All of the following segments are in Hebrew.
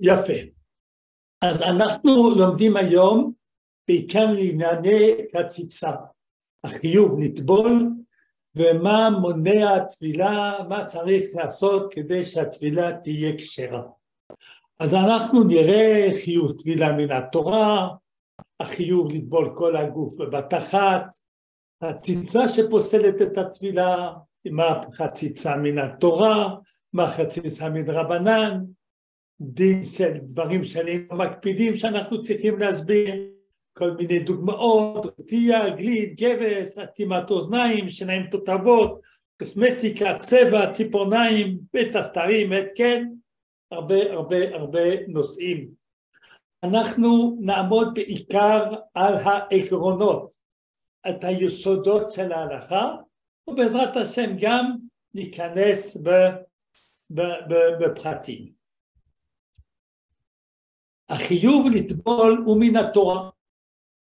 יפה. אז אנחנו לומדים היום בעיקר לענייני קציצה, החיוב לטבול ומה מונע תפילה, מה צריך לעשות כדי שהתפילה תהיה כשרה. אז אנחנו נראה חיוב טבילה מן התורה, החיוב לטבול כל הגוף בבת אחת, הציצה שפוסלת את הטבילה, מה חציצה מן התורה, מה חציצה מן רבנן, דין של דברים שהיינו מקפידים שאנחנו צריכים להסביר, כל מיני דוגמאות, רטייה, גליד, גבס, אטימת אוזניים, שיניים תותבות, קוסמטיקה, צבע, ציפורניים, בית הסתרים, התקן, הרבה הרבה הרבה נושאים. אנחנו נעמוד בעיקר על העקרונות, את היסודות של ההלכה, ובעזרת השם גם ניכנס בפרטים. החיוב לטבול הוא מן התורה.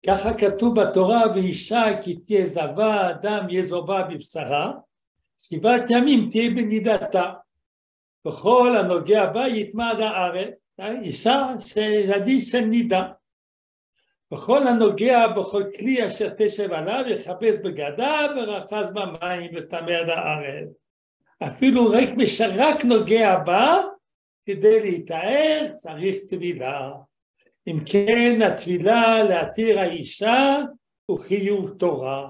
ככה כתוב בתורה, ואישה כי תהיה זבה, אדם יהיה זובה בבשרה, שבעת ימים תהיה בנידתה. בכל הנוגע בה יטמע עד הארץ, אישה שילדים של נידה. בכל הנוגע בכל כלי אשר תשב עליו יכבס בגדיו ורחז במים וטמא עד הארץ. אפילו רק מי שרק נוגע בה כדי להיטהר צריך טבילה. אם כן הטבילה להתיר האישה הוא חיוב תורה.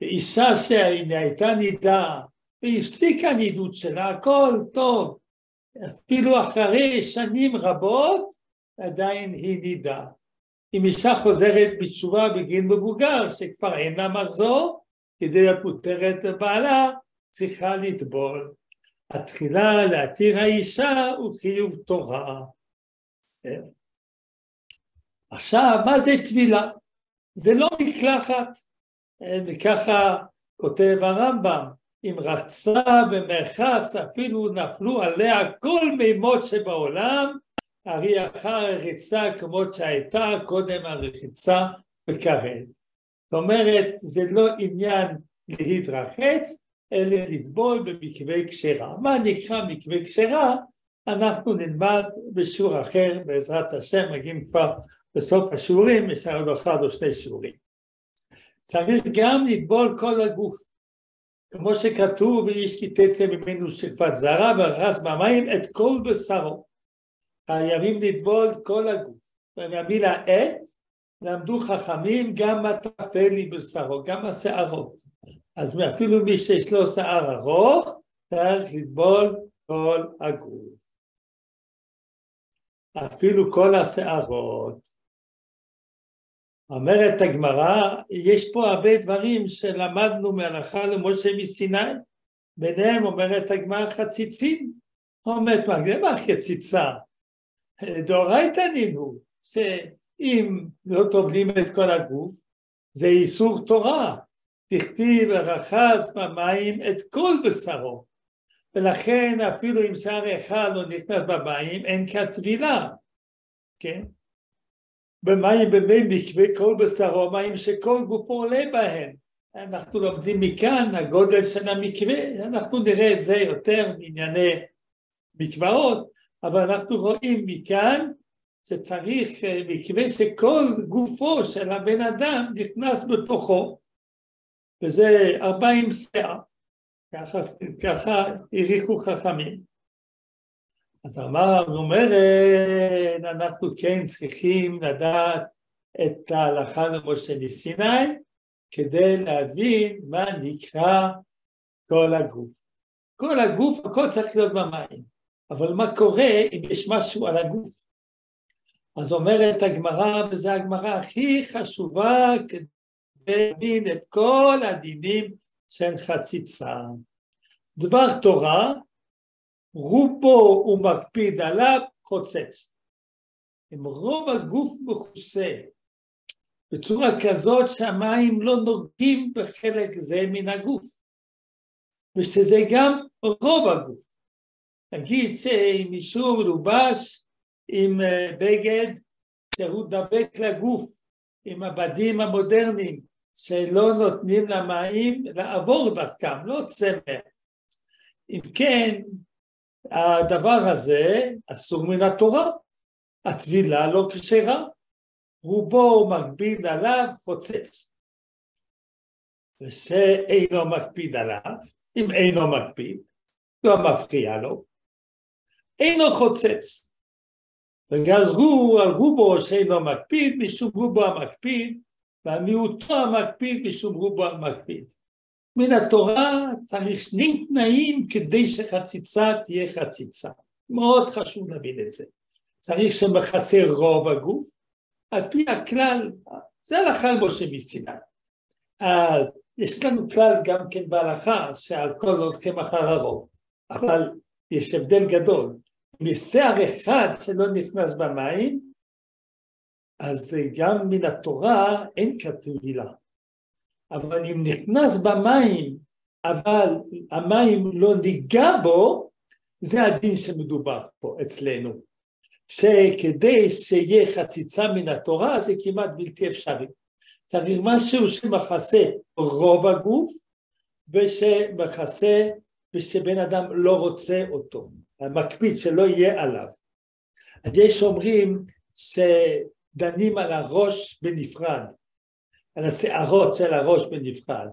ואישה שהייתה נידה והפסיקה נידות שלה, הכל טוב. אפילו אחרי שנים רבות עדיין היא נידה. אם אישה חוזרת בתשובה בגיל מבוגר שכבר אין לה מחזור, כדי להיות מותרת לבעלה, צריכה לטבול. התחילה להתיר האישה הוא חיוב תורה. כן. עכשיו, מה זה טבילה? זה לא מקלחת, וככה כותב הרמב"ם, אם רצה במרחץ אפילו נפלו עליה כל מימות שבעולם, הרי אחר הרחיצה כמות שהייתה קודם הרחיצה בכרת. זאת אומרת, זה לא עניין להתרחץ, אלא לטבול במקווה כשרה. מה נקרא מקווה כשרה? אנחנו נלמד בשיעור אחר, בעזרת השם, מגיעים כבר בסוף השיעורים, יש לנו אחד או שני שיעורים. צריך גם לטבול כל הגוף, כמו שכתוב, ואיש כי תצא ממנו שכבת זרה ורס במים את כל בשרו. חייבים לטבול כל הגוף. ומהמילה עת למדו חכמים גם הטפלי בשרו, גם השערות. אז אפילו מי שיש לו שיער ארוך, צריך לטבול כל הגוף. אפילו כל השערות. אומרת הגמרא, יש פה הרבה דברים שלמדנו מהלכה למשה מסיני, ביניהם אומרת הגמרא חציצים, אומרת מה חציצה? דאורייתא נינו, שאם לא טובלים את כל הגוף, זה איסור תורה, תכתיב ורחז במים את כל בשרו, ולכן אפילו אם שיער אחד לא נכנס במים, אין כטבילה, כן? במים במי מקווה כל בשרו, מים שכל גופו עולה בהם. אנחנו לומדים מכאן הגודל של המקווה, אנחנו נראה את זה יותר בענייני מקוואות, אבל אנחנו רואים מכאן שצריך אה, מקווה שכל גופו של הבן אדם נכנס בתוכו, וזה ארבעים שאה, ככה, העריכו חכמים. אז אמר, אומרת, אנחנו כן צריכים לדעת את ההלכה למשה מסיני כדי להבין מה נקרא כל הגוף. כל הגוף, הכל צריך להיות במים, אבל מה קורה אם יש משהו על הגוף? אז אומרת הגמרא, וזו הגמרא הכי חשובה להבין את כל הדינים של חציצה. דבר תורה רובו הוא מקפיד עליו חוצץ. אם רוב הגוף מכוסה בצורה כזאת שהמים לא נוגעים בחלק זה מן הגוף, ושזה גם רוב הגוף. נגיד שאם מישהו מלובש עם אה, בגד שהוא דבק לגוף, עם הבדים המודרניים שלא נותנים למים לעבור דרכם, לא צמר. אם כן, הדבר הזה אסור מן התורה, הטבילה לא כשרה, רובו מקפיד עליו חוצץ. ושאינו מקפיד עליו, אם אינו מקפיד, לא מפריע לו, אינו חוצץ. וגזרו על רובו שאינו מקפיד משום רובו המקפיד, והמיעוטו המקפיד משום רובו המקפיד. מן התורה צריך שני תנאים כדי שחציצה תהיה חציצה. מאוד חשוב להבין את זה. צריך שמכסה רוב הגוף, על פי הכלל, זה הלכה למשה מסיני. יש לנו כלל גם כן בהלכה שעל כל הולכים אחר הרוב, אבל יש הבדל גדול. משיער אחד שלא נכנס במים, אז גם מן התורה אין כתבילה. אבל אם נכנס במים, אבל המים לא ניגע בו, זה הדין שמדובר פה אצלנו. שכדי שיהיה חציצה מן התורה זה כמעט בלתי אפשרי. צריך משהו שמכסה רוב הגוף ושמכסה ושבן אדם לא רוצה אותו, המקפיד שלא יהיה עליו. אז יש אומרים שדנים על הראש בנפרד, על השערות של הראש בנפרד.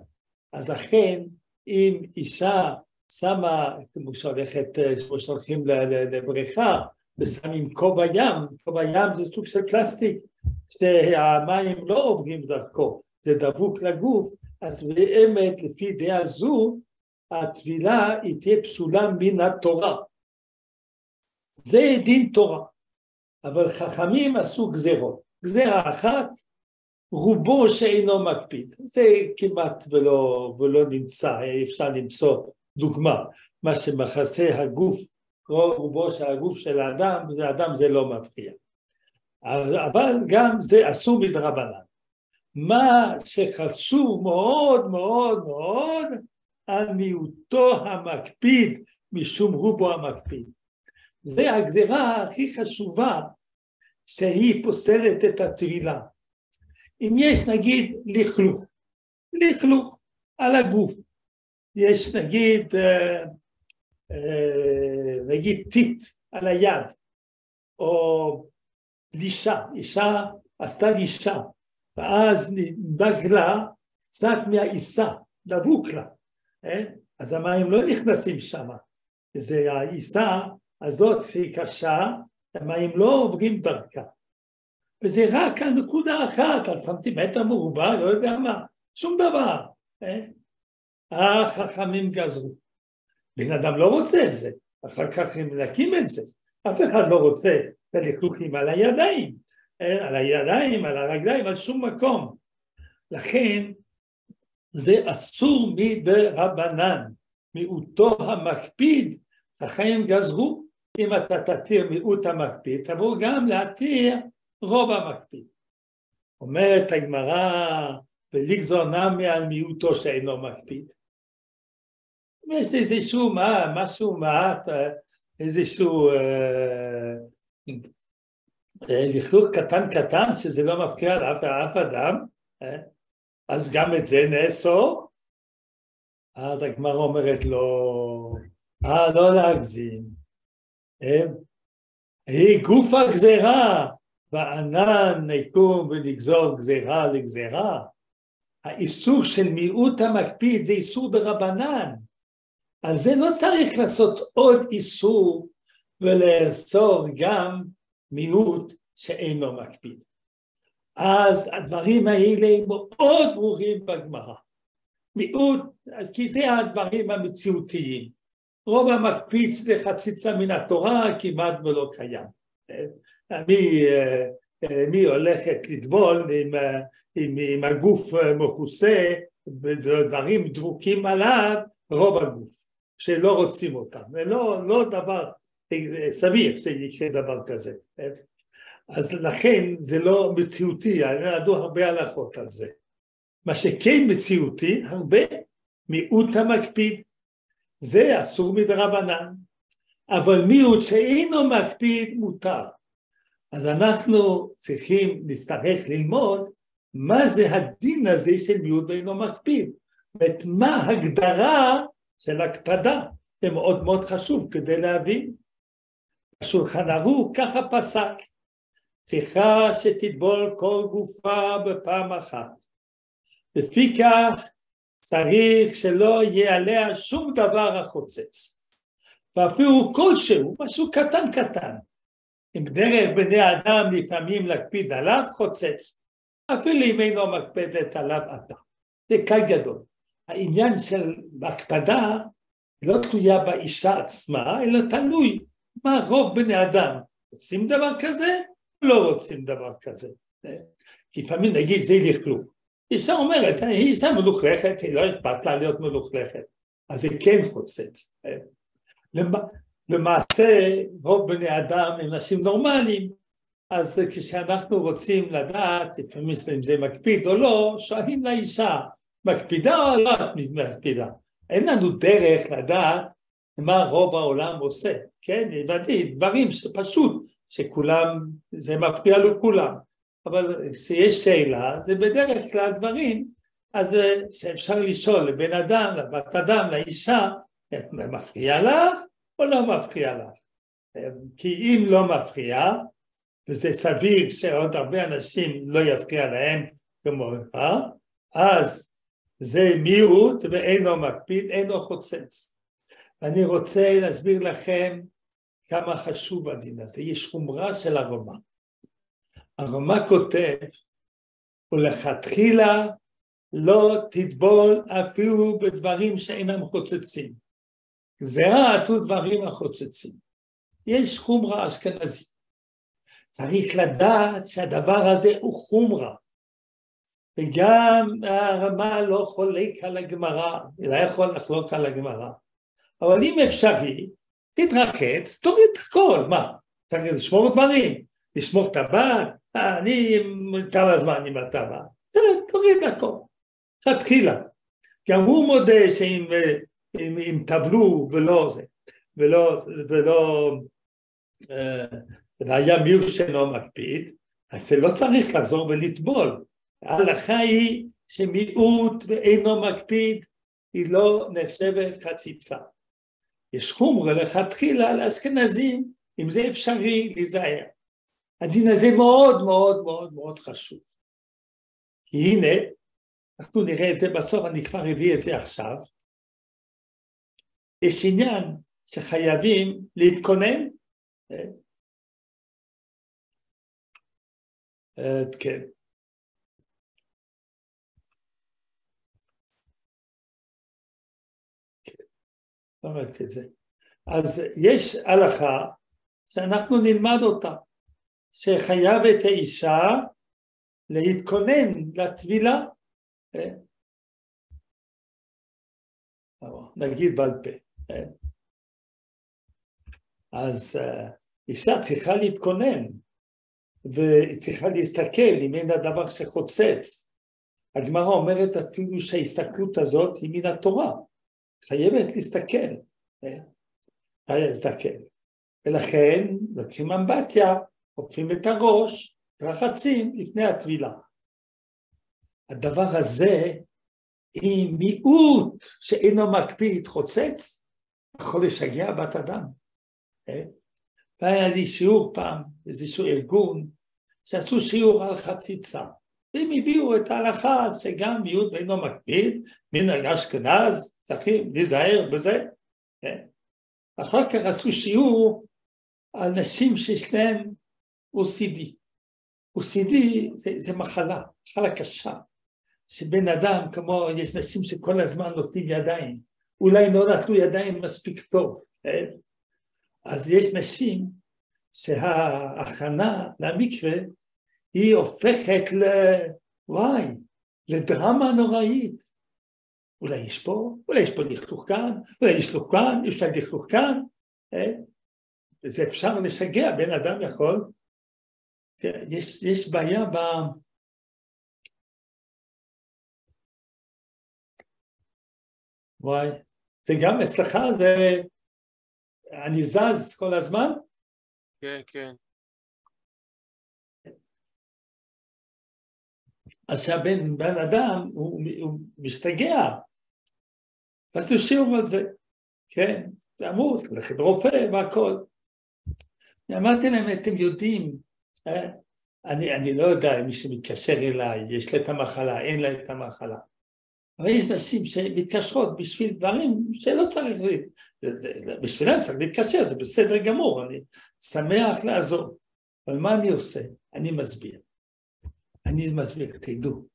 אז לכן אם אישה שמה, כמו שהולכת, כמו שהולכים לבריכה, ושמים כובע ים, כובע ים זה סוג של פלסטיק, שהמים לא עוברים דרכו, זה דבוק לגוף, אז באמת לפי דעה זו, הטבילה היא תהיה פסולה מן התורה. זה דין תורה, אבל חכמים עשו גזירות. גזירה אחת, רובו שאינו מקפיד, זה כמעט ולא, ולא נמצא, אפשר למצוא דוגמה, מה שמכסה הגוף, רובו של הגוף של האדם, זה אדם זה לא מפריע. אבל גם זה אסור מדרבנן. מה שחשוב מאוד מאוד מאוד על מיעוטו המקפיד משום רובו המקפיד. זה הגזירה הכי חשובה שהיא פוסלת את הטבילה. אם יש נגיד לכלוך, לכלוך על הגוף, יש נגיד, אה, אה, נגיד טיט על היד, או לישה, אישה עשתה לישה, ואז נדבק לה קצת מהעיסה, דבוק לה, אה? אז המים לא נכנסים שם, זה העיסה הזאת שהיא קשה, המים לא עוברים דרכה. וזה רק על נקודה אחת, על סנטימטר מרובע, לא יודע מה, שום דבר. אה? החכמים גזרו. בן אדם לא רוצה את זה, אחר כך הם מנקים את זה. אף אחד לא רוצה את הלכלוכים על הידיים, אה? על הידיים, על הרגליים, על שום מקום. לכן זה אסור מדרבנן, מיעוטו המקפיד, חכמים גזרו, אם אתה תתיר מיעוט המקפיד, תבוא גם להתיר רוב המקפיד. אומרת הגמרא, ולגזור נמי על מיעוטו שאינו מקפיד. יש איזשהו מה, משהו מעט, איזשהו אה, אה, לכלוך קטן קטן שזה לא מפקיע על אף, אף אדם, אה, אז גם את זה נאסור. אז הגמרא אומרת לו, אה, לא להגזים. היא גוף הגזרה, וענן יקום ולגזור גזירה לגזירה. האיסור של מיעוט המקפיד זה איסור דרבנן. אז זה לא צריך לעשות עוד איסור ולאסור גם מיעוט שאינו מקפיד. אז הדברים האלה מאוד ברורים בגמרא. מיעוט, כי זה הדברים המציאותיים. רוב המקפיד זה חציצה מן התורה כמעט ולא קיים. מי, מי הולכת לטבול עם, עם, עם הגוף מכוסה בדברים דבוקים עליו, רוב הגוף, שלא רוצים אותם, ולא לא דבר סביר שיקרה דבר כזה. אז לכן זה לא מציאותי, ידעו הרבה הלכות על זה. מה שכן מציאותי, הרבה מיעוט המקפיד, זה אסור מדרבנן, אבל מיעוט שאינו מקפיד מותר. אז אנחנו צריכים, נצטרך ללמוד מה זה הדין הזה של מיעוט ואינו מקפיד, ואת מה הגדרה של הקפדה, זה מאוד מאוד חשוב כדי להבין. השולחן ערוך ככה פסק, צריכה שתטבול כל גופה בפעם אחת. לפי כך צריך שלא יהיה עליה שום דבר החוצץ. ואפילו כלשהו, משהו קטן קטן. אם דרך בני אדם לפעמים להקפיד עליו חוצץ, אפילו אם אינו מקפדת עליו אתה. זה קל גדול. העניין של הקפדה לא תלויה באישה עצמה, אלא תלוי מה רוב בני אדם. רוצים דבר כזה? לא רוצים דבר כזה. כי לפעמים נגיד זה לכלוך. אישה אומרת, היא אישה מלוכלכת, היא לא אכפת לה להיות מלוכלכת. אז זה כן חוצץ. למעשה רוב בני אדם הם אנשים נורמליים, אז כשאנחנו רוצים לדעת, לפעמים אם זה מקפיד או לא, שואלים לאישה, מקפידה או לא מקפידה? אין לנו דרך לדעת מה רוב העולם עושה, כן? הבנתי, דברים שפשוט, שכולם, זה מפריע לכולם, אבל כשיש שאלה, זה בדרך כלל דברים, אז שאפשר לשאול לבן אדם, לבת אדם, לאישה, מפריע לך או לא מפריע לך? כי אם לא מפריע, וזה סביר שעוד הרבה אנשים לא יפריע להם כמוך, אז זה מיעוט ואינו מקפיד, אינו חוצץ. ואני רוצה להסביר לכם כמה חשוב הדין הזה. יש חומרה של הרומא. הרומא כותב, ולכתחילה לא תטבול אפילו בדברים שאינם חוצצים. גזירה עטו דברים החוצצים. יש חומרה אשכנזית. צריך לדעת שהדבר הזה הוא חומרה. וגם הרמה לא חולק על הגמרא, לא יכול לחלוק על הגמרא. אבל אם אפשרי, תתרחץ, תוריד את הכל, מה? צריך לשמור דברים, לשמור טבעת, אה, אני כמה זמן עם הטבעת, תוריד הכל, תתחילה. גם הוא מודה שאם אם, אם טבלו ולא זה, ולא, ולא, אה, והיה מיעוט שאינו מקפיד, אז זה לא צריך לחזור ולטבול. ההלכה היא שמיעוט ואינו מקפיד היא לא נחשבת חציצה. יש חומרה לכתחילה לאשכנזים, אם זה אפשרי, להיזהר. הדין הזה מאוד מאוד מאוד מאוד חשוב. כי הנה, אנחנו נראה את זה בסוף, אני כבר אביא את זה עכשיו. יש עניין שחייבים להתכונן. אה, כן. אומרת את זה. אז יש הלכה שאנחנו נלמד אותה, שחייב את האישה להתכונן לטבילה, אה? נגיד בעל פה. אה? אז אה, אישה צריכה להתכונן והיא צריכה להסתכל אם אין הדבר שחוצץ. הגמרא אומרת אפילו שההסתכלות הזאת היא מן התורה. חייבת להסתכל? להסתכל. ולכן לוקחים אמבטיה, עוקפים את הראש, רחצים לפני הטבילה. הדבר הזה, עם מיעוט שאינו מקפיד חוצץ, יכול לשגע בת אדם. אה? והיה לי שיעור פעם, איזשהו ארגון, שעשו שיעור על חציצה. והם הביאו את ההלכה שגם מיעוט ואינו מקפיד, מן אשכנז, צריכים להיזהר בזה. כן? אחר כך עשו שיעור על נשים שיש להן OCD. OCD זה, זה מחלה, מחלה קשה, שבן אדם, כמו יש נשים שכל הזמן נותנים ידיים, אולי לא נתנו ידיים מספיק טוב, כן? אז יש נשים שההכנה למקווה היא הופכת ל... וואי, לדרמה נוראית. אולי יש פה, אולי יש פה לכלוך כאן, אולי יש לכלוך כאן, יש להם לכלוך כאן, אה? וזה אפשר לשגע, בן אדם יכול, יש, יש בעיה ב... וואי, זה גם אצלך, זה... אני זז כל הזמן? כן, כן. אז שהבן בן אדם הוא, הוא משתגע, אז תשאירו על זה, כן? אמרו, ללכת רופא והכל. אמרתי להם, אתם יודעים, אני, אני לא יודע אם מישהו מתקשר אליי, יש לה את המחלה, אין לה את המחלה. אבל יש נשים שמתקשרות בשביל דברים שלא צריך, בשבילם צריך להתקשר, זה בסדר גמור, אני שמח לעזור. אבל מה אני עושה? אני מסביר. אני מסביר, תדעו.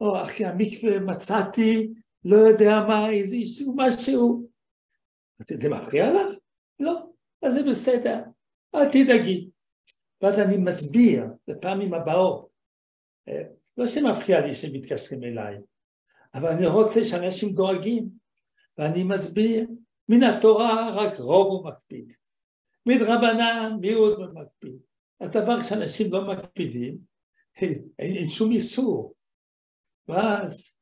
או אחי המקווה מצאתי, לא יודע מה, איזה משהו. זה מפריע לך? לא, אז זה בסדר, אל תדאגי. ואז אני מסביר לפעמים הבאות, אה, לא שמפריע לי שמתקשרים אליי, אבל אני רוצה שאנשים דואגים, ואני מסביר, מן התורה רק רוב הוא מקפיד, מדרבנן מיעוט הוא מקפיד. אז דבר שאנשים לא מקפידים, אין, אין שום איסור. ואז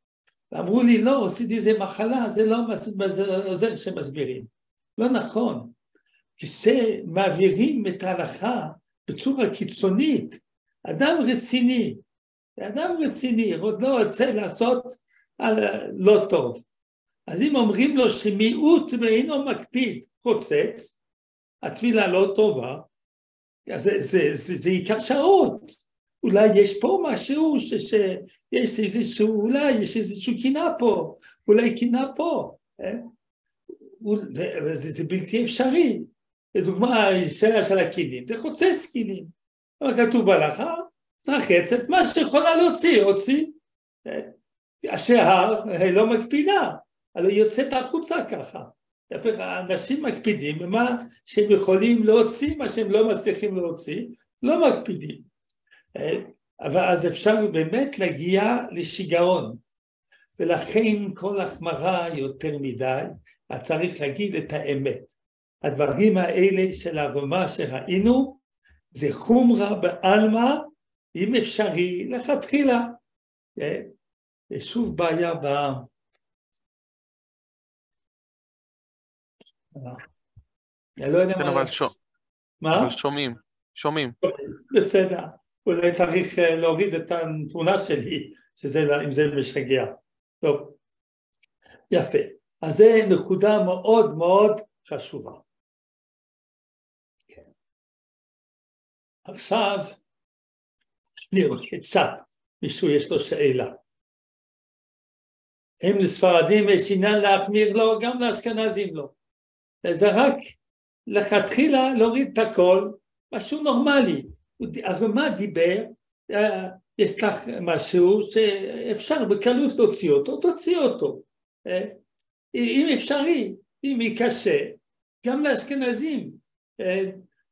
אמרו לי, לא, עשיתי איזה מחלה, זה לא עוזר שמסבירים. לא נכון. כשמעבירים את ההלכה בצורה קיצונית, אדם רציני, אדם רציני, עוד לא רוצה לעשות לא טוב. אז אם אומרים לו שמיעוט ואינו מקפיד חוצץ, התפילה לא טובה, אז זה, זה, זה, זה ייקח שעות. אולי יש פה משהו, ש, שיש איזשהו, אולי יש איזשהו קינה פה, אולי קינה פה. אה? זה, זה בלתי אפשרי. לדוגמה, שאלה של הקינים, זה חוצץ קינים. אבל כתוב בהלכה, רחצת, מה שיכולה להוציא, הוציא. אה? השהר לא מקפידה, אבל היא יוצאת החוצה ככה. אנשים מקפידים במה שהם יכולים להוציא, מה שהם לא מצליחים להוציא, לא מקפידים. אבל אז אפשר באמת להגיע לשיגעון, ולכן כל החמרה יותר מדי, אז צריך להגיד את האמת. הדברים האלה של הרמה שראינו, זה חומרה בעלמא, אם אפשרי, לכתחילה. יש שוב בעיה בעם. אני לא יודע כן, מה... אבל. מה? שומעים, שומעים. בסדר. אולי צריך אה, להוריד את התמונה שלי, שזה, אם זה משגע. טוב, יפה. אז זו נקודה מאוד מאוד חשובה. עכשיו, אני רואה קצת, מישהו יש לו שאלה. אם לספרדים יש עניין להחמיר לו, גם לאשכנזים לא. זה רק לכתחילה להוריד את הכל, משהו נורמלי. הרמ"א דיבר, אה, יש לך משהו שאפשר בקלות להוציא אותו, תוציא אותו. אה, אם אפשרי, אם היא קשה, גם לאשכנזים, אה,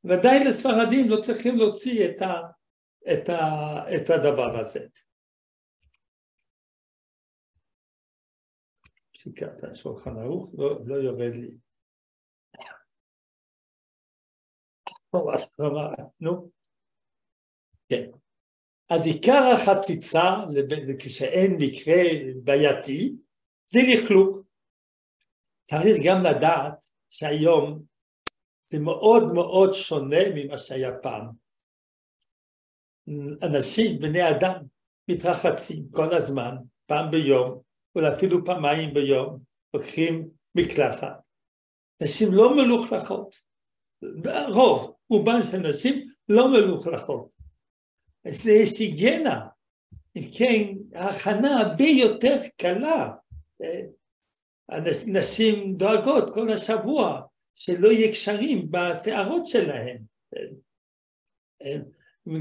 ודאי לספרדים לא צריכים להוציא את, ה, את, ה, את הדבר הזה. שיקרת השולחן ערוך, לא, לא יורד לי. נו, כן. אז עיקר החציצה, כשאין מקרה בעייתי, זה לכלוך. צריך גם לדעת שהיום זה מאוד מאוד שונה ממה שהיה פעם. אנשים, בני אדם, מתרחצים כל הזמן, פעם ביום, אולי אפילו פעמיים ביום, לוקחים מקלחת. נשים לא מלוכלכות, רוב, רובן של נשים לא מלוכלכות. אז יש היגיינה, אם כן, ההכנה הרבה יותר קלה. הנשים דואגות כל השבוע שלא יהיה קשרים בשערות שלהם.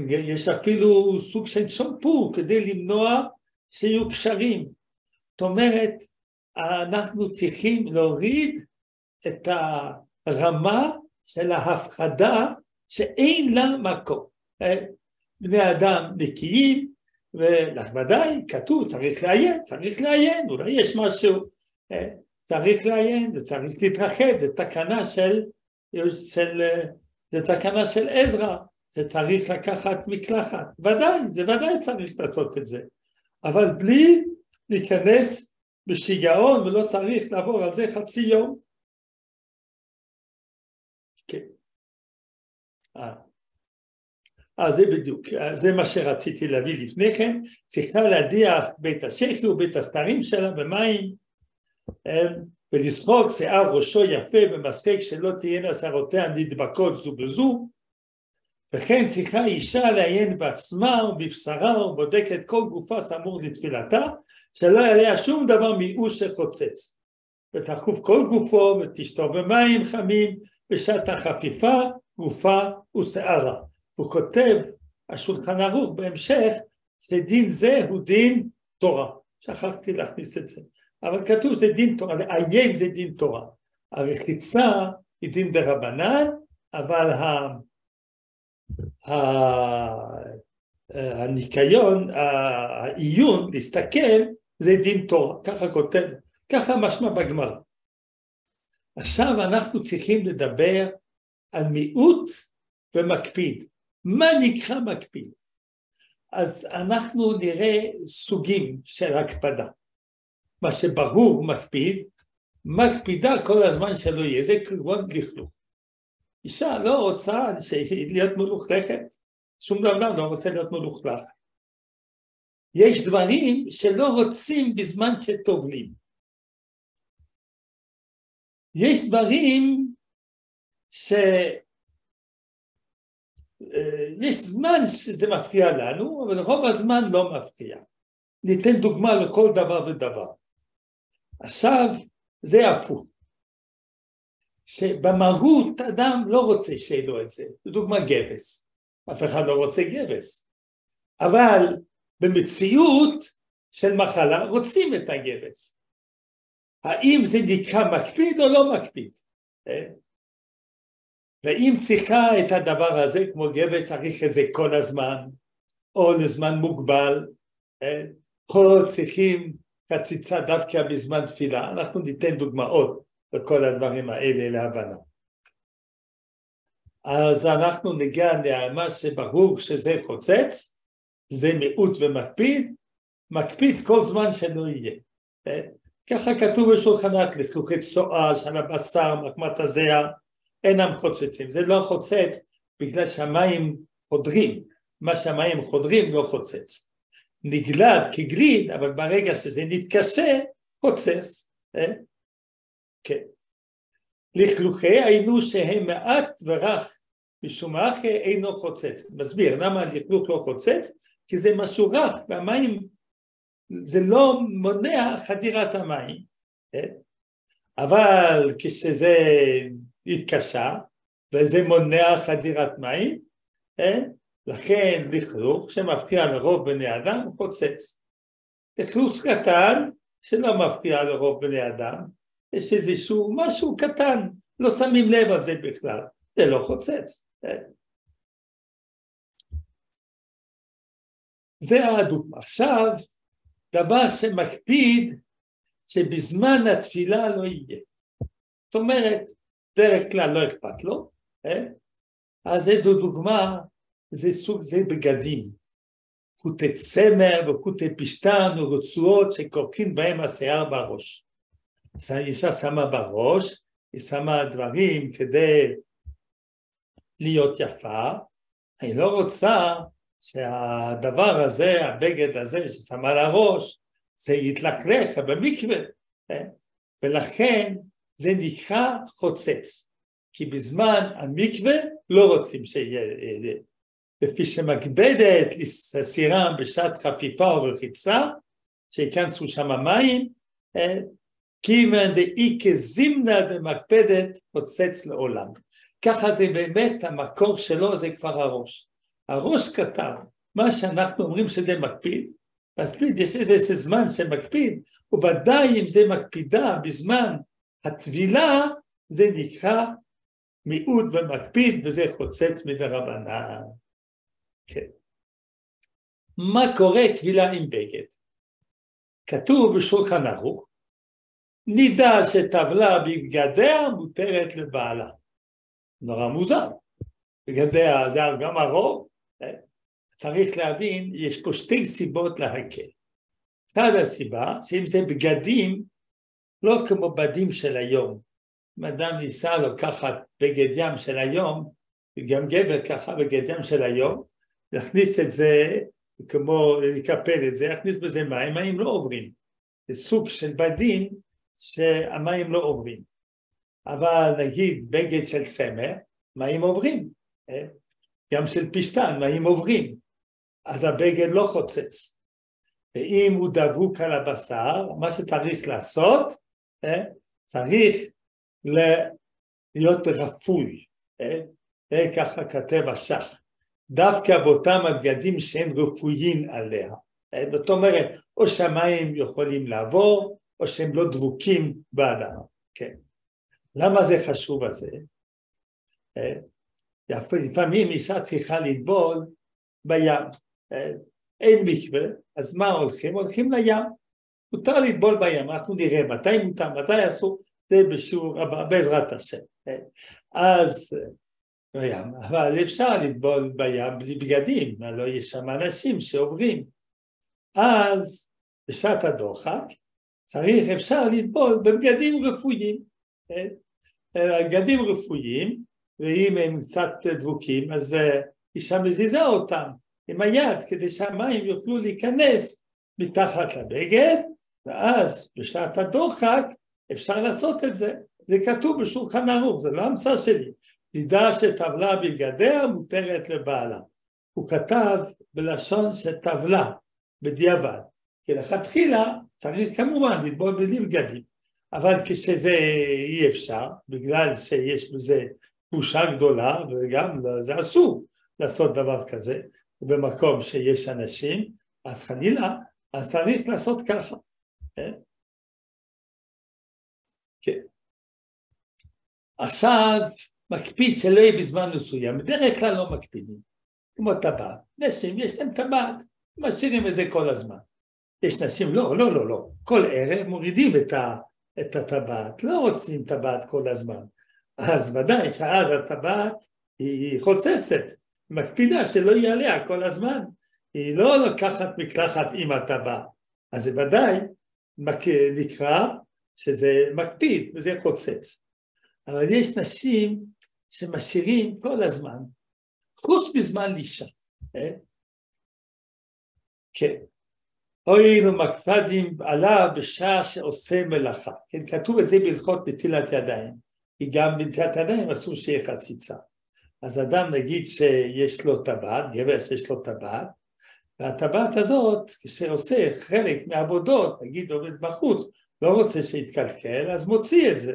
יש אפילו סוג של שמפו כדי למנוע שיהיו קשרים. זאת אומרת, אנחנו צריכים להוריד את הרמה של ההפחדה שאין לה מקום. בני אדם נקיים, ובוודאי כתוב צריך לעיין, צריך לעיין, אולי יש משהו, צריך לעיין וצריך להתרחץ, זה תקנה של, של, זה תקנה של עזרא, זה צריך לקחת מקלחת, ודאי, זה ודאי צריך לעשות את זה, אבל בלי להיכנס בשיגעון ולא צריך לעבור על זה חצי יום. כן. אה. אז זה בדיוק, זה מה שרציתי להביא לפני כן, צריכה להדיח בית השקי ובית הסתרים שלה במים, ולסרוק שיער ראשו יפה ומשחק שלא תהיינה שערותיה נדבקות זו בזו, וכן צריכה אישה לעיין בעצמה ובבשרה ובודקת כל גופה סמור לתפילתה, שלא יעלה שום דבר מיאוש שחוצץ. ותחוף כל גופו ותשתור במים חמים בשעת החפיפה, גופה ושערה. הוא כותב, השולחן ערוך בהמשך, שדין זה הוא דין תורה. שכחתי להכניס את זה. אבל כתוב זה דין תורה, לעיין זה דין תורה. הרחיצה היא דין דה רבנן, אבל ה... ה... הניקיון, העיון, להסתכל, זה דין תורה, ככה כותב, ככה משמע בגמרא. עכשיו אנחנו צריכים לדבר על מיעוט ומקפיד. מה נקרא מקפיד? אז אנחנו נראה סוגים של הקפדה. מה שברור מקפיד, מקפידה כל הזמן שלא יהיה, זה כגון לכלוך. אישה לא רוצה להיות מלוכלכת, שום דבר לא רוצה להיות מלוכלך. יש דברים שלא רוצים בזמן שטובלים. יש דברים ש... אה, יש זמן שזה מפריע לנו, אבל רוב הזמן לא מפריע. ניתן דוגמה לכל דבר ודבר. עכשיו זה הפוך. שבמהות אדם לא רוצה שיהיה לו את זה, לדוגמה גבס, אף אחד לא רוצה גבס, אבל במציאות של מחלה רוצים את הגבס. האם זה נקרא מקפיד או לא מקפיד? אה? ואם צריכה את הדבר הזה, כמו גבס, צריך את זה כל הזמן, או לזמן מוגבל, אה? פה צריכים חציצה דווקא בזמן תפילה, אנחנו ניתן דוגמאות לכל הדברים האלה להבנה. אז אנחנו ניגע למה שברור שזה חוצץ, זה מיעוט ומקפיד, מקפיד כל זמן שלא יהיה. ככה כתוב בשולחן רק לכלוכי צואה, של הבשר, מחמת הזיעה, אינם חוצצים. זה לא חוצץ בגלל שהמים חודרים, מה שהמים חודרים לא חוצץ. נגלד כגליד, אבל ברגע שזה נתקשה, חוצץ. אה? כן. לכלוכי היינו שהם מעט ורך, משום אחי אינו חוצץ. מסביר למה לכלוך לא חוצץ? כי זה משהו רך, והמים, זה לא מונע חדירת המים. כן? אבל כשזה התקשה, וזה מונע חדירת מים, כן? לכן לכלוך שמפריע לרוב בני אדם חוצץ. לכלוך קטן שלא מפריע לרוב בני אדם, יש איזשהו משהו קטן, לא שמים לב על זה בכלל, זה לא חוצץ. כן? זה הדוגמה. עכשיו, דבר שמקפיד שבזמן התפילה לא יהיה. זאת אומרת, דרך כלל לא אכפת לו, אה? אז זו דוגמה, זה סוג, זה בגדים. חוטי צמר וחוטי פשטן ורצועות שכורכים בהם השיער בראש. האישה שמה בראש, היא שמה דברים כדי להיות יפה, היא לא רוצה שהדבר הזה, הבגד הזה ששמה על הראש, זה יתלכלך במקווה, אה? ולכן זה נקרא חוצץ, כי בזמן המקווה לא רוצים שיהיה, לפי שמקבדת לסירם בשעת חפיפה או רחיצה, שייכנסו שם מים, אה? כיוון דאי כזימנה דמקפדת חוצץ לעולם. ככה זה באמת המקור שלו זה כבר הראש. הראש כתב, מה שאנחנו אומרים שזה מקפיד, מקפיד, יש איזה זמן שמקפיד, וודאי אם זה מקפידה בזמן הטבילה, זה נקרא מיעוט ומקפיד, וזה חוצץ מדרבנן. כן. מה קורה טבילה עם בגד? כתוב בשולחן ערוך, נידה שטבלה בבגדיה מותרת לבעלה. נורא מוזר. בגדיה זה גם הרוב, אה? צריך להבין, יש פה שתי סיבות להקל. אחת הסיבה, שאם זה בגדים, לא כמו בדים של היום. אם אדם ניסה לקחת בגד ים של היום, וגם גבר ככה בגד ים של היום, להכניס את זה, כמו לקפל את זה, להכניס בזה מים, מים לא עוברים. זה סוג של בדים שהמים לא עוברים. אבל נגיד בגד של סמר, מים עוברים. אה? גם של פשטן, מים עוברים. אז הבגד לא חוצץ. ואם הוא דבוק על הבשר, מה שצריך לעשות, אה? צריך להיות רפוי. ככה כתב השח. דווקא באותם הבגדים שהם רפויים עליה. זאת אומרת, או שהמים יכולים לעבור, או שהם לא דבוקים באדם. כן. למה זה חשוב הזה? לפעמים אישה צריכה לטבול בים. אין מקווה, אז מה הולכים? הולכים לים. מותר לטבול בים, אנחנו נראה מתי מותר, מתי אסור, זה בשיעור הבא, בעזרת השם. אז בים, אבל אפשר לטבול בים בלי בגדים, הלוא יש שם אנשים שעוברים. אז בשעת הדוחק צריך, אפשר לטבול בבגדים רפואיים. בגדים רפואיים, ואם הם קצת דבוקים, אז אישה מזיזה אותם עם היד כדי שהמים יוכלו להיכנס מתחת לבגד, ואז בשעת הדוחק אפשר לעשות את זה. זה כתוב בשולחן ערוך, זה לא המצאה שלי. תדע שטבלה בגדיה מותרת לבעלה. הוא כתב בלשון שטבלה, בדיעבד. כי לכתחילה צריך כמובן לטבול בלי בגדים, אבל כשזה אי אפשר, בגלל שיש בזה בושה גדולה, וגם זה אסור לעשות דבר כזה, במקום שיש אנשים, אז חלילה, אז צריך לעשות ככה. כן? כן. עכשיו, מקפיד שלא יהיה בזמן מסוים, בדרך כלל לא מקפידים, כמו טבעת. נשים, יש להם טבעת, משאירים את זה כל הזמן. יש נשים, לא, לא, לא, לא, כל ערב מורידים את, הטבעת, לא רוצים טבעת כל הזמן. אז ודאי שאז הטבעת היא חוצצת, מקפידה שלא יהיה עליה כל הזמן. היא לא לקחת מקלחת עם הטבעת, אז זה ודאי נקרא שזה מקפיד וזה חוצץ. אבל יש נשים שמשאירים כל הזמן, חוץ מזמן לאישה. אה? כן. הואיל ומקפדים עליו בשעה שעושה מלאכה. כן, כתוב את זה בהלכות נטילת ידיים. כי גם בנטילת ידיים אסור שיהיה חציצה. אז אדם נגיד שיש לו טבעת, גבר שיש לו טבעת, והטבעת הזאת, כשעושה חלק מהעבודות, נגיד עובד בחוץ, לא רוצה שיתקלקל, אז מוציא את זה.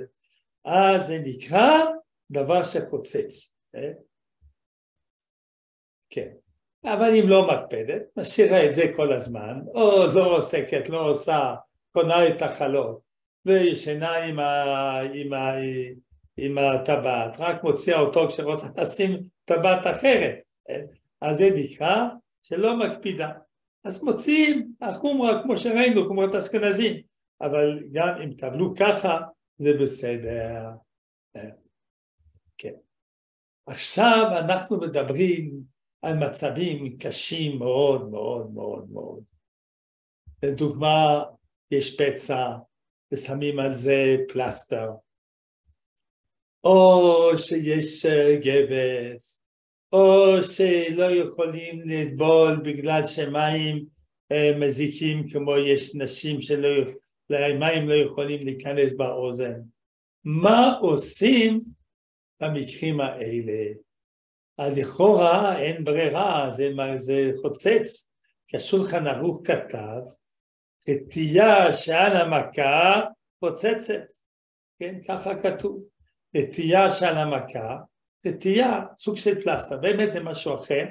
אז זה נקרא דבר שחוצץ. אה? כן. אבל אם לא מקפדת, משאירה את זה כל הזמן, או לא עוסקת, לא עושה, קונה את החלות, וישנה עם, ה, עם, ה, עם הטבעת, רק מוציאה אותו כשרוצה לשים טבעת אחרת, אה? אז זה נקרא שלא מקפידה. אז מוציאים החומרה כמו שראינו, חומרת אשכנזים, אבל גם אם טבלו ככה זה בסדר. אה, כן. עכשיו אנחנו מדברים על מצבים קשים מאוד מאוד מאוד מאוד. לדוגמה, יש פצע ושמים על זה פלסטר, או שיש אה, גבס, או שלא יכולים לטבול בגלל שמים אה, מזיקים כמו יש נשים שלא מים לא יכולים להיכנס באוזן. מה עושים במקרים האלה? אז לכאורה אין ברירה, זה, זה חוצץ, כי השולחן ערוך כתב, רתיעה שעל המכה חוצצת, כן, ככה כתוב, רתיעה שעל המכה, רתיעה, סוג של פלסטר, באמת זה משהו אחר,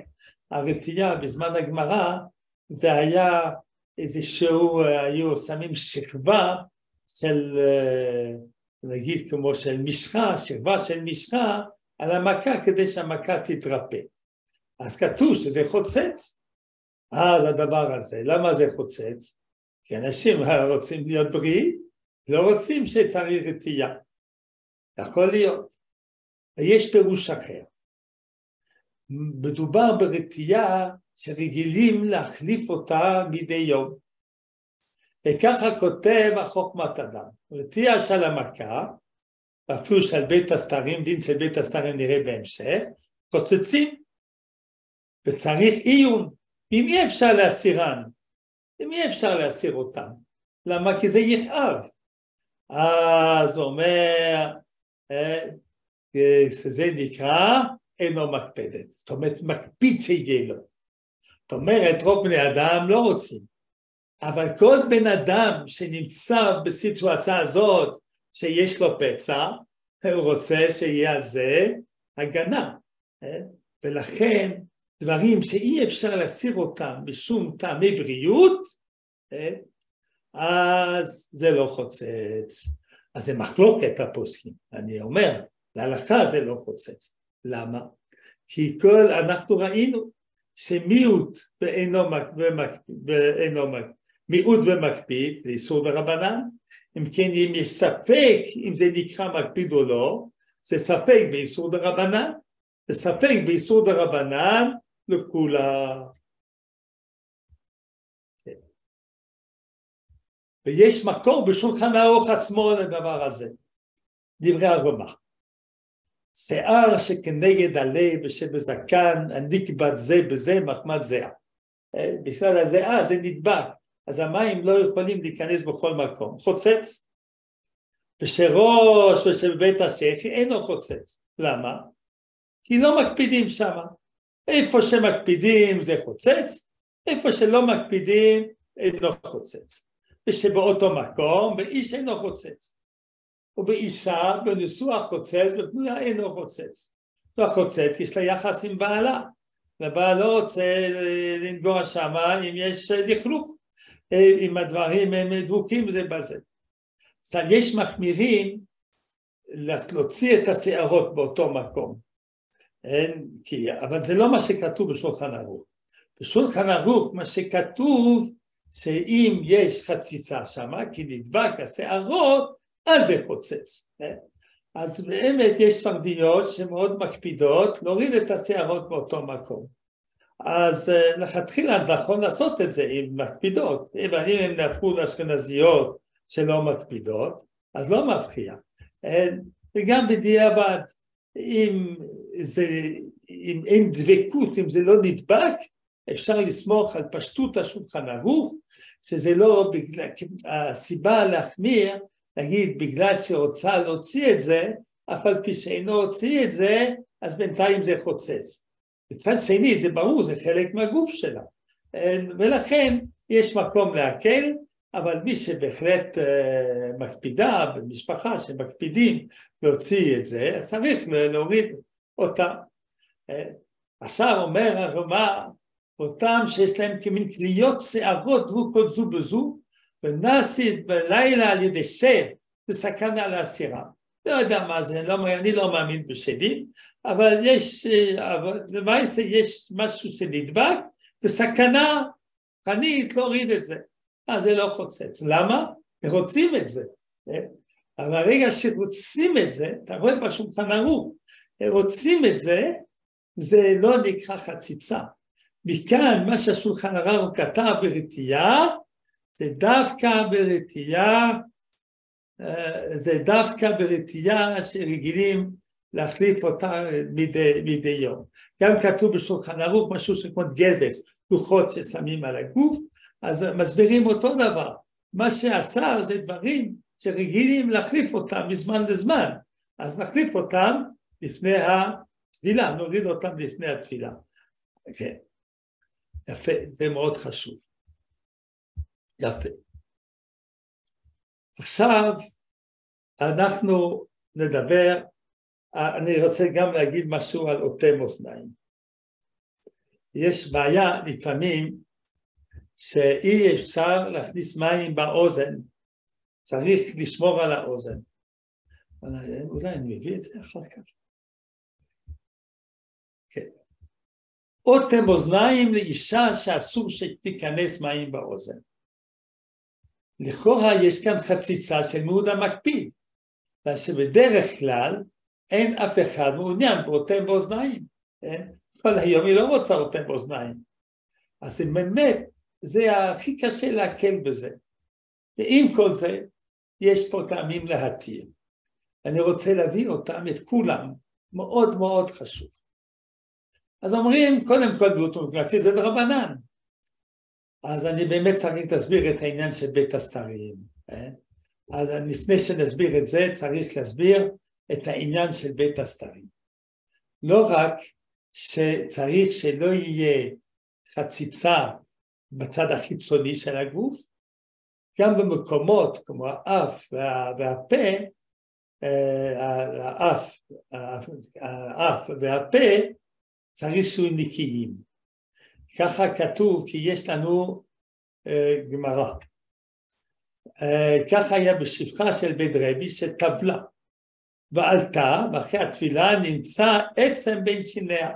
הרתיעה בזמן הגמרא זה היה איזשהו, היו שמים שכבה של, נגיד כמו של משחה, שכבה של משחה על המכה כדי שהמכה תתרפא. אז כתוב שזה חוצץ על הדבר הזה. למה זה חוצץ? כי אנשים רוצים להיות בריאים, לא רוצים שצריך רתיעה. יכול להיות. ויש פירוש אחר. מדובר ברתיעה שרגילים להחליף אותה מדי יום. וככה כותב החוכמת אדם, רתיעה של המכה, ואפילו של בית הסתרים, דין של בית הסתרים נראה בהמשך, חוצצים, וצריך עיון, אם אי אפשר להסירן, אם אי אפשר להסיר אותם, למה? כי זה יכאב, אז אומר שזה נקרא אינו מקפדת, זאת אומרת מקפיד שיהיה לו. זאת אומרת רוב בני אדם לא רוצים, אבל כל בן אדם שנמצא בסיטואציה הזאת שיש לו פצע, הוא רוצה שיהיה על זה הגנה. ולכן דברים שאי אפשר להסיר אותם משום טעמי בריאות, אז זה לא חוצץ. אז זה מחלוקת הפוסקים. אני אומר, להלכה זה לא חוצץ. למה? כי כל, אנחנו ראינו שמיעוט ואינו, ואינו מיעוט ומקפיד, זה איסור ברבנן, אם כן אם יש ספק אם זה נקרא מקפיד או לא, זה ספק באיסור דרבנן, זה ספק באיסור דרבנן לכולה. ויש מקור בשולחן הארוך עצמו לדבר הזה, דברי הרמ"א. שיער שכנגד הלב ושבזקן הנקבד זה בזה מחמד זהה. בכלל הזיעה זה נדבק, אז המים לא יכולים להיכנס בכל מקום. חוצץ, ושראש ושבבית השחי אינו חוצץ. למה? כי לא מקפידים שם. איפה שמקפידים זה חוצץ, איפה שלא מקפידים אינו חוצץ. ושבאותו מקום באיש אינו חוצץ. ובאישה בניסוח חוצץ ובנויה אינו חוצץ. לא חוצץ, יש לה יחס עם בעלה, ובעל לא רוצה לנגוע שם אם יש לכלוך, אם הדברים הם דבוקים זה בזה. עכשיו יש מחמירים להוציא את השערות באותו מקום, אין, כי, אבל זה לא מה שכתוב בשולחן ערוך. בשולחן ערוך מה שכתוב שאם יש חציצה שם, כי נדבק השערות, אז זה חוצץ. כן? אז באמת יש ספרדיות שמאוד מקפידות להוריד את השערות באותו מקום. אז אה, לכתחילה נכון לעשות את זה אם מקפידות, אם הן נהפכו לאשכנזיות שלא מקפידות, אז לא מפחיע. וגם בדיעבד, אם, זה, אם אין דבקות, אם זה לא נדבק, אפשר לסמוך על פשטות השולחן ערוך, שזה לא בגלל, הסיבה להחמיר, נגיד בגלל שרוצה להוציא את זה, אף על פי שאינו הוציא את זה, אז בינתיים זה חוצץ. מצד שני זה ברור, זה חלק מהגוף שלה. ולכן יש מקום להקל, אבל מי שבהחלט מקפידה במשפחה שמקפידים להוציא את זה, צריך להוריד אותה. עכשיו אומר הרמ"א אותם שיש להם כמין כליות שערות דבוקות זו בזו ונעשית בלילה על ידי שד וסכנה לאסירה. לא יודע מה זה, לא, אני לא מאמין בשדים, אבל יש, אבל למעשה יש משהו שנדבק וסכנה חנית להוריד את זה. אז זה לא חוצץ. למה? רוצים את זה. אבל הרגע שרוצים את זה, אתה רואה בשולחן ערוך, רוצים את זה, זה לא נקרא חציצה. מכאן מה שהשולחן ערוך כתב ברתיעה, זה דווקא ברתיעה, זה דווקא ברתיעה שרגילים להחליף אותה מדי, מדי יום. גם כתוב בשולחן ערוך משהו שכמו גבס, לוחות ששמים על הגוף, אז מסבירים אותו דבר. מה שעשה זה דברים שרגילים להחליף אותם מזמן לזמן, אז נחליף אותם לפני התפילה, נוריד אותם לפני התפילה. כן. יפה, זה מאוד חשוב. יפה. עכשיו אנחנו נדבר, אני רוצה גם להגיד משהו על אוטם אוזניים. יש בעיה לפעמים שאי אפשר להכניס מים באוזן, צריך לשמור על האוזן. אולי אני מביא את זה אחר כך. כן. אוטם אוזניים לאישה שאסור שתיכנס מים באוזן. לכאורה יש כאן חציצה של מאוד המקפיד, אבל שבדרך כלל אין אף אחד מעוניין באוטם באוזניים. כן? כל היום היא לא רוצה אוטם באוזניים. אז באמת, זה הכי קשה להקל בזה. ועם כל זה, יש פה טעמים להתיר. אני רוצה להביא אותם, את כולם, מאוד מאוד חשוב. אז אומרים, קודם כל בריאות ומקלטי זה דרבנן. אז אני באמת צריך להסביר את העניין של בית הסתרים. אה? אז לפני שנסביר את זה צריך להסביר את העניין של בית הסתרים. לא רק שצריך שלא יהיה חציצה בצד החיצוני של הגוף, גם במקומות כמו האף וה, והפה, אה, האף, האף והפה צריך שיהיו נקיים. ככה כתוב כי יש לנו אה, גמרא. אה, ככה היה בשפחה של בית רבי שטבלה ועלתה ואחרי התפילה נמצא עצם בין שיניה.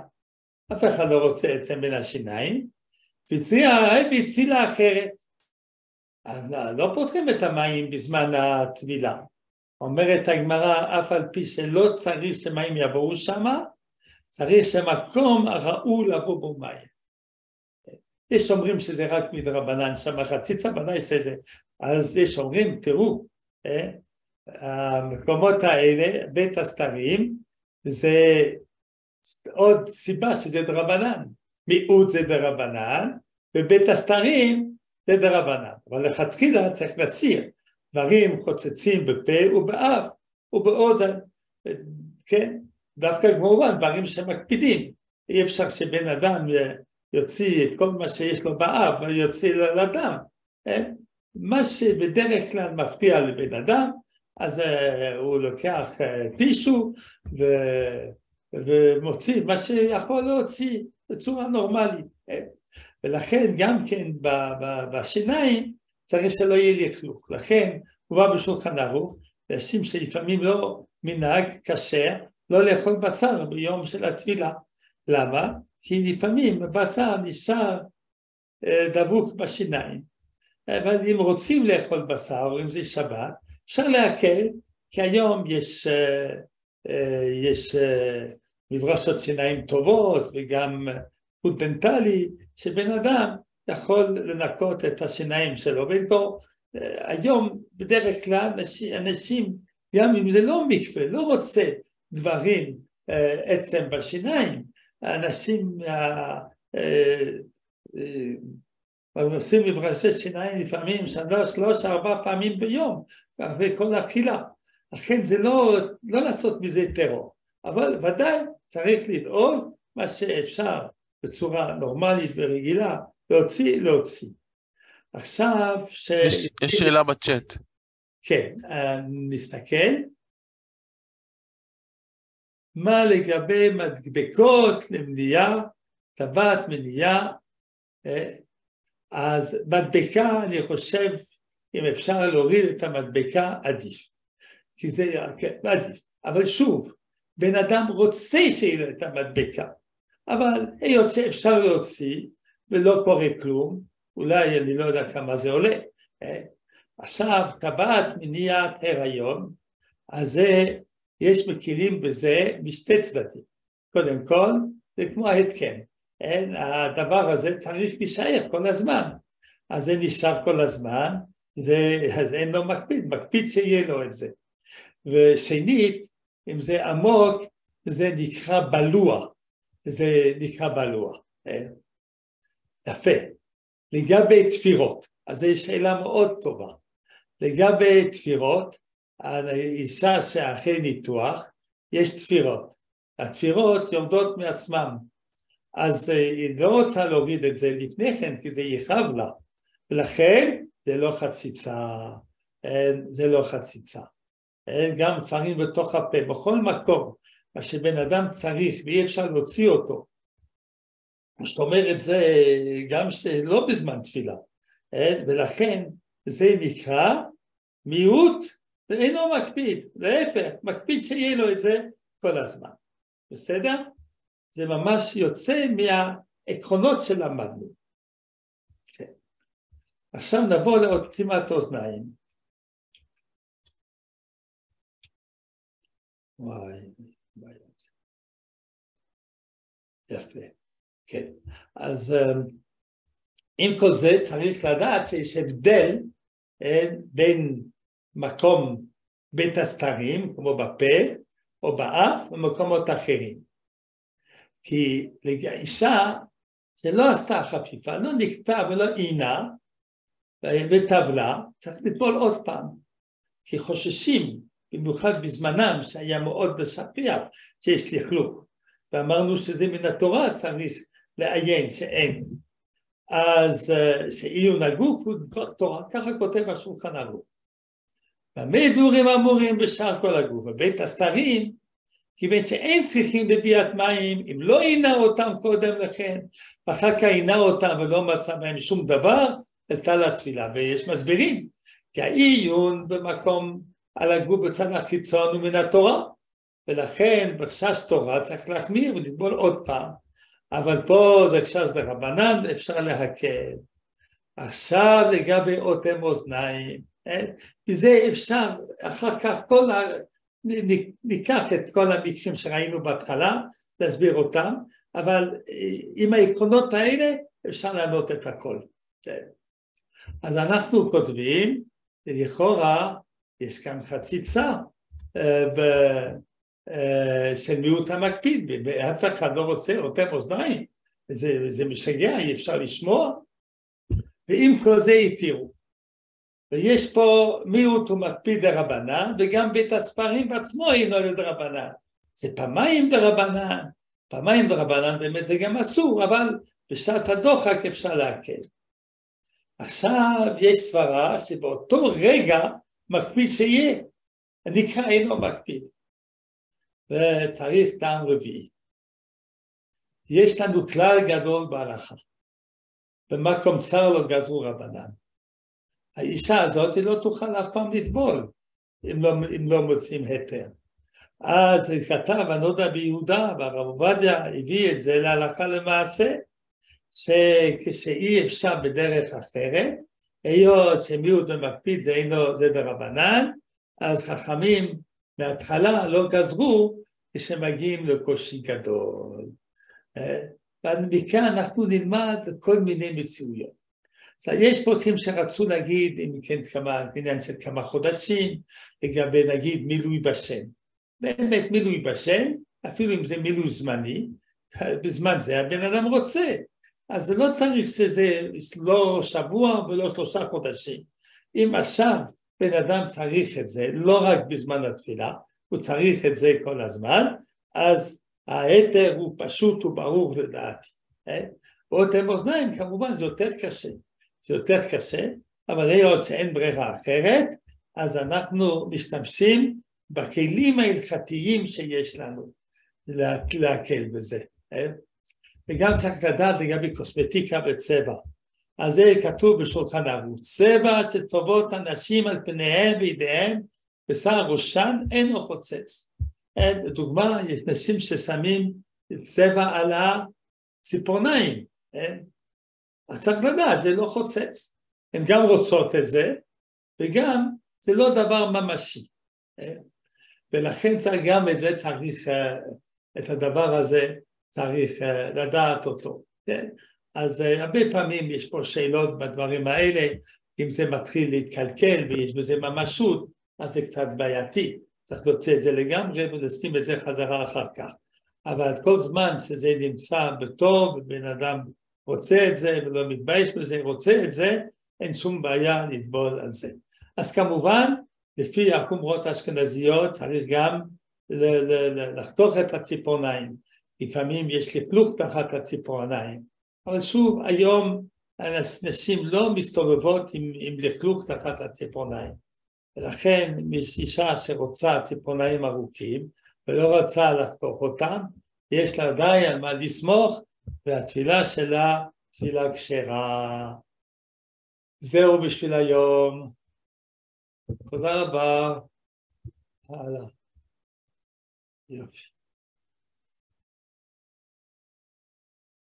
אף אחד לא רוצה עצם בין השיניים והציע הרבי תפילה אחרת. לא פותחים את המים בזמן הטבילה. אומרת הגמרא, אף על פי שלא צריך שמים יבואו שמה, צריך שמקום הראוי לבוא בו מים. יש אומרים שזה רק מדרבנן, שם חציצה ודאי שזה, אז יש אומרים, תראו, אה, המקומות האלה, בית הסתרים, זה עוד סיבה שזה דרבנן, מיעוט זה דרבנן, ובית הסתרים זה דרבנן, אבל לכתחילה צריך להסיר. דברים חוצצים בפה ובאף ובאוזן, כן, דווקא כמובן דברים שמקפידים, אי אפשר שבן אדם יוציא את כל מה שיש לו באף ויוציא לדם, כן? מה שבדרך כלל מפריע לבן אדם, אז uh, הוא לוקח uh, טישו ו... ומוציא מה שיכול להוציא בצורה נורמלית. כן? ולכן גם כן בשיניים צריך שלא יהיה לכלוך. לכן הובא בשולחן ערוך, אנשים שלפעמים לא מנהג כשר, לא לאכול בשר ביום של הטבילה. למה? כי לפעמים הבשר נשאר אה, דבוק בשיניים. אבל אם רוצים לאכול בשר, או אם זה שבת, אפשר להקל, כי היום יש, אה, אה, יש מברשות שיניים טובות וגם חוט דנטלי, שבן אדם יכול לנקות את השיניים שלו ולגור. היום בדרך כלל אנשים, גם אם זה לא מקווה, לא רוצה דברים עצם בשיניים, אנשים אה, אה, עושים מברשי שיניים לפעמים שלוש, שלוש, ארבע פעמים ביום, אחרי כל אכילה. לכן זה לא, לא לעשות מזה טרור, אבל ודאי צריך לדאוג מה שאפשר בצורה נורמלית ורגילה להוציא, להוציא. עכשיו ש... יש, יש שאלה בצ'אט. כן, אה, נסתכל. מה לגבי מדבקות למניעה, טבעת מניעה, אה, אז מדבקה אני חושב אם אפשר להוריד את המדבקה עדיף, כי זה כן, עדיף, אבל שוב, בן אדם רוצה שיהיה לו את המדבקה, אבל היות שאפשר להוציא ולא קורה כלום, אולי אני לא יודע כמה זה עולה, אה, עכשיו טבעת מניעת הריון, אז זה יש מכירים בזה משתי צדדים. קודם כל, זה כמו ההתקן. אין, הדבר הזה צריך להישאר כל הזמן. אז זה נשאר כל הזמן, זה, אז אין לו מקפיד, מקפיד שיהיה לו את זה. ושנית, אם זה עמוק, זה נקרא בלוע. זה נקרא בלוע. אין? יפה. לגבי תפירות, אז זו שאלה מאוד טובה. לגבי תפירות, האישה שאחרי ניתוח, יש תפירות. התפירות יורדות מעצמם, אז אה, היא לא רוצה להוריד את זה לפני כן, כי זה יכאב לה, ולכן זה לא חציצה, זה לא חציצה. גם דברים בתוך הפה, בכל מקום, מה שבן אדם צריך ואי אפשר להוציא אותו. זאת אומרת זה גם שלא בזמן תפילה, ולכן זה נקרא מיעוט ואינו מקפיד, להפך, מקפיד שיהיה לו את זה כל הזמן, בסדר? זה ממש יוצא מהעקרונות שלמדנו. כן. עכשיו נבוא לעוצמת אוזניים. וואי. יפה, כן. אז אמ, עם כל זה צריך לדעת שיש הבדל אה, בין מקום בית הסתרים, כמו בפה או באף, ומקומות אחרים. כי לאישה שלא עשתה חפיפה, לא נקטע ולא עינה וטבלה, צריך לטבול עוד פעם. כי חוששים, במיוחד בזמנם שהיה מאוד שכיח שיש לכלוך, ואמרנו שזה מן התורה צריך לעיין שאין. אז אה, שעיון הגוף הוא תורה, ככה כותב השולחן ערוך. במה דבורים אמורים בשאר כל הגוף? בבית הסתרים, כיוון שאין צריכים לביאת מים, אם לא עינה אותם קודם לכן, ואחר כך עינה אותם ולא מצא בהם שום דבר, עלתה לתפילה, ויש מסבירים, כי העיון במקום על הגוף בצד החיצון הוא מן התורה, ולכן בש"ס תורה צריך להחמיר ולטבול עוד פעם, אבל פה זה ש"ס דרבנן, אפשר להקל. עכשיו לגבי אוטם אוזניים, בזה אה? אפשר אחר כך כל ה... ניקח את כל המקרים שראינו בהתחלה, להסביר אותם, אבל אה, עם העקרונות האלה אפשר לענות את הכל. כן. אז אנחנו כותבים, לכאורה יש כאן חציצה אה, של מיעוט המקפיד, ואף אחד לא רוצה עוטף אוזניים, זה, זה משגע, אי אפשר לשמוע, ועם כל זה התירו. ויש פה מיעוט ומקפיד דרבנן, וגם בית הספרים בעצמו אינו לדרבנן. זה פעמיים דרבנן, פעמיים דרבנן באמת זה גם אסור, אבל בשעת הדוחק אפשר להקל. עכשיו יש סברה שבאותו רגע מקפיד שיהיה, נקרא אינו מקפיד. וצריך טעם רביעי. יש לנו כלל גדול בהלכה. במקום צר לו גזרו רבנן. האישה הזאת לא תוכל אף פעם לטבול אם לא, אם לא מוצאים היתר. אז כתב הנודע ביהודה והרב עובדיה הביא את זה להלכה למעשה שכשאי אפשר בדרך אחרת היות שמיעוט ומקפיד זה אינו זה דרבנן אז חכמים מההתחלה לא גזרו כשמגיעים לקושי גדול. ומכאן אנחנו נלמד כל מיני מציאויות. יש פוסקים שרצו להגיד, אם כן, כמה, עניין של כמה חודשים, לגבי נגיד מילוי בשם. באמת מילוי בשם, אפילו אם זה מילוי זמני, בזמן זה הבן אדם רוצה. אז זה לא צריך שזה לא שבוע ולא שלושה חודשים. אם עכשיו בן אדם צריך את זה, לא רק בזמן התפילה, הוא צריך את זה כל הזמן, אז ההתר הוא פשוט וברור לדעתי. באותם אה? אוזניים כמובן זה יותר קשה. זה יותר קשה, אבל היות שאין ברירה אחרת, אז אנחנו משתמשים בכלים ההלכתיים שיש לנו להקל בזה. אה? וגם צריך לדעת לגבי קוסמטיקה וצבע. אז זה כתוב בשולחן ערוץ, צבע שטובות הנשים על פניהם וידיהם, בשר ראשן אינו חוצץ. לדוגמה, יש נשים ששמים צבע על הציפורניים, אז צריך לדעת, זה לא חוצץ. הן גם רוצות את זה, וגם זה לא דבר ממשי. ולכן צריך גם את זה, צריך, אה, את הדבר הזה צריך אה, לדעת אותו. אז אה, הרבה פעמים יש פה שאלות בדברים האלה, אם זה מתחיל להתקלקל ויש בזה ממשות, אז זה קצת בעייתי. צריך להוציא את זה לגמרי ולשים את זה חזרה אחר כך. אבל כל זמן שזה נמצא בטוב, בן אדם רוצה את זה ולא מתבייש בזה, רוצה את זה, אין שום בעיה לטבול על זה. אז כמובן, לפי החומרות האשכנזיות צריך גם לחתוך את הציפורניים. לפעמים יש לפלוק תחת הציפורניים. אבל שוב, היום הנשים לא מסתובבות עם, עם לכלוך תחת הציפורניים. ולכן יש אישה שרוצה ציפורניים ארוכים ולא רוצה לחתוך אותם, יש לה די על מה לסמוך והתפילה שלה תפילה כשרה. זהו בשביל היום. תודה רבה. הלאה. יופי.